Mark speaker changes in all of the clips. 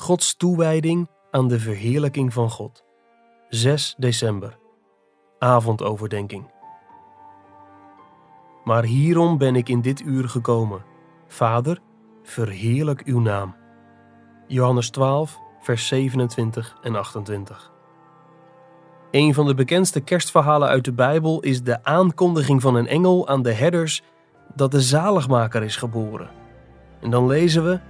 Speaker 1: Gods toewijding aan de verheerlijking van God. 6 december. Avondoverdenking. Maar hierom ben ik in dit uur gekomen. Vader, verheerlijk uw naam. Johannes 12, vers 27 en 28. Een van de bekendste kerstverhalen uit de Bijbel is de aankondiging van een engel aan de herders dat de zaligmaker is geboren. En dan lezen we: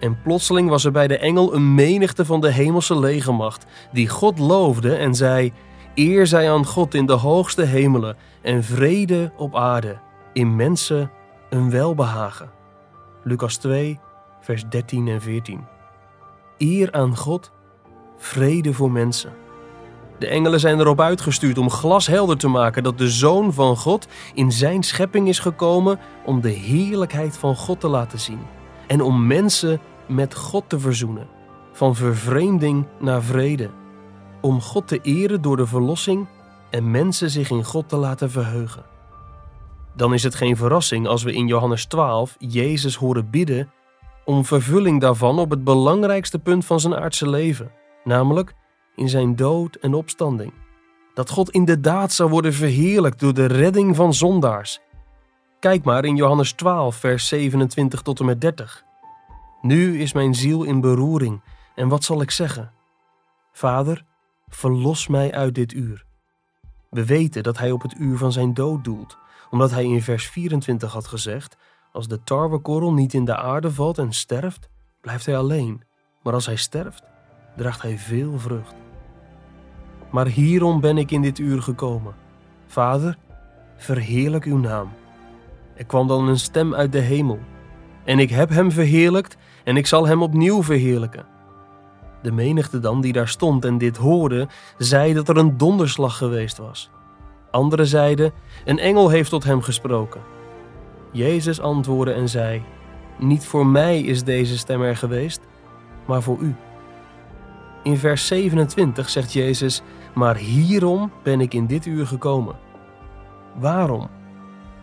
Speaker 1: En plotseling was er bij de engel een menigte van de hemelse legermacht, die God loofde en zei: Eer zij aan God in de hoogste hemelen en vrede op aarde, in mensen een welbehagen. Lucas 2, vers 13 en 14. Eer aan God, vrede voor mensen. De engelen zijn erop uitgestuurd om glashelder te maken dat de Zoon van God in zijn schepping is gekomen om de heerlijkheid van God te laten zien en om mensen met God te verzoenen, van vervreemding naar vrede, om God te eren door de verlossing en mensen zich in God te laten verheugen. Dan is het geen verrassing als we in Johannes 12 Jezus horen bidden om vervulling daarvan op het belangrijkste punt van zijn aardse leven, namelijk in zijn dood en opstanding. Dat God inderdaad zou worden verheerlijkt door de redding van zondaars. Kijk maar in Johannes 12, vers 27 tot en met 30. Nu is mijn ziel in beroering, en wat zal ik zeggen? Vader, verlos mij uit dit uur. We weten dat hij op het uur van zijn dood doelt, omdat hij in vers 24 had gezegd: Als de tarwekorrel niet in de aarde valt en sterft, blijft hij alleen. Maar als hij sterft, draagt hij veel vrucht. Maar hierom ben ik in dit uur gekomen. Vader, verheerlijk uw naam. Er kwam dan een stem uit de hemel. En ik heb hem verheerlijkt en ik zal hem opnieuw verheerlijken. De menigte dan die daar stond en dit hoorde, zei dat er een donderslag geweest was. Anderen zeiden: Een engel heeft tot hem gesproken. Jezus antwoordde en zei: Niet voor mij is deze stem er geweest, maar voor u. In vers 27 zegt Jezus: Maar hierom ben ik in dit uur gekomen. Waarom?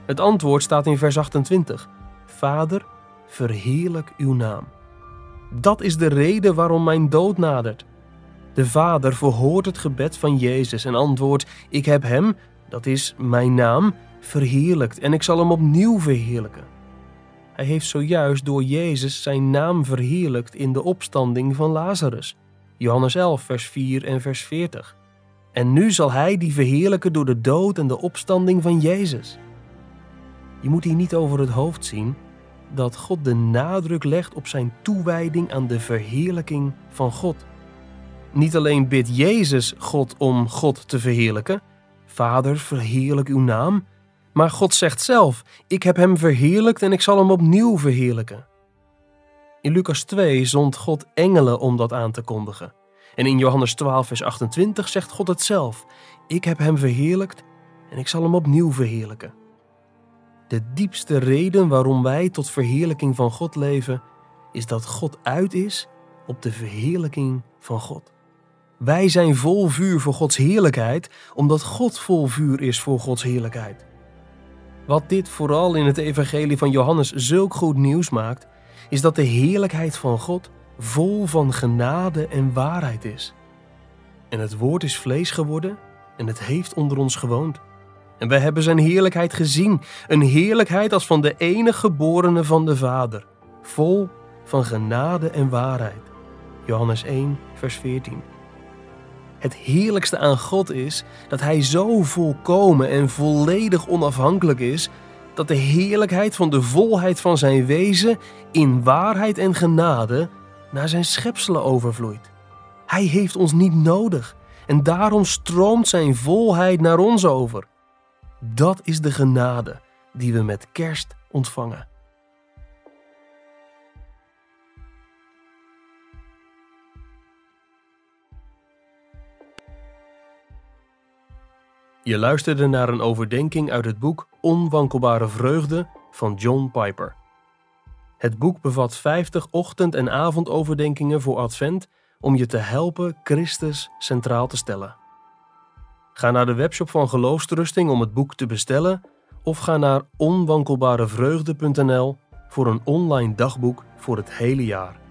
Speaker 1: Het antwoord staat in vers 28. Vader, verheerlijk uw naam. Dat is de reden waarom mijn dood nadert. De Vader verhoort het gebed van Jezus en antwoordt: Ik heb hem, dat is mijn naam, verheerlijkt en ik zal hem opnieuw verheerlijken. Hij heeft zojuist door Jezus zijn naam verheerlijkt in de opstanding van Lazarus. Johannes 11, vers 4 en vers 40. En nu zal hij die verheerlijken door de dood en de opstanding van Jezus. Je moet hier niet over het hoofd zien dat God de nadruk legt op zijn toewijding aan de verheerlijking van God. Niet alleen bidt Jezus God om God te verheerlijken, Vader, verheerlijk uw naam, maar God zegt zelf: Ik heb hem verheerlijkt en ik zal hem opnieuw verheerlijken. In Lucas 2 zond God engelen om dat aan te kondigen. En in Johannes 12, vers 28 zegt God het zelf: Ik heb hem verheerlijkt en ik zal hem opnieuw verheerlijken. De diepste reden waarom wij tot verheerlijking van God leven, is dat God uit is op de verheerlijking van God. Wij zijn vol vuur voor Gods heerlijkheid, omdat God vol vuur is voor Gods heerlijkheid. Wat dit vooral in het evangelie van Johannes zulk goed nieuws maakt, is dat de heerlijkheid van God vol van genade en waarheid is. En het woord is vlees geworden en het heeft onder ons gewoond. En wij hebben zijn heerlijkheid gezien, een heerlijkheid als van de enige geborene van de Vader, vol van genade en waarheid. Johannes 1, vers 14. Het heerlijkste aan God is dat Hij zo volkomen en volledig onafhankelijk is dat de heerlijkheid van de volheid van zijn wezen in waarheid en genade naar zijn schepselen overvloeit. Hij heeft ons niet nodig en daarom stroomt zijn volheid naar ons over. Dat is de genade die we met kerst ontvangen. Je luisterde naar een overdenking uit het boek Onwankelbare Vreugde van John Piper. Het boek bevat 50 ochtend- en avondoverdenkingen voor Advent om je te helpen Christus centraal te stellen. Ga naar de webshop van Geloofsterusting om het boek te bestellen of ga naar onwankelbarevreugde.nl voor een online dagboek voor het hele jaar.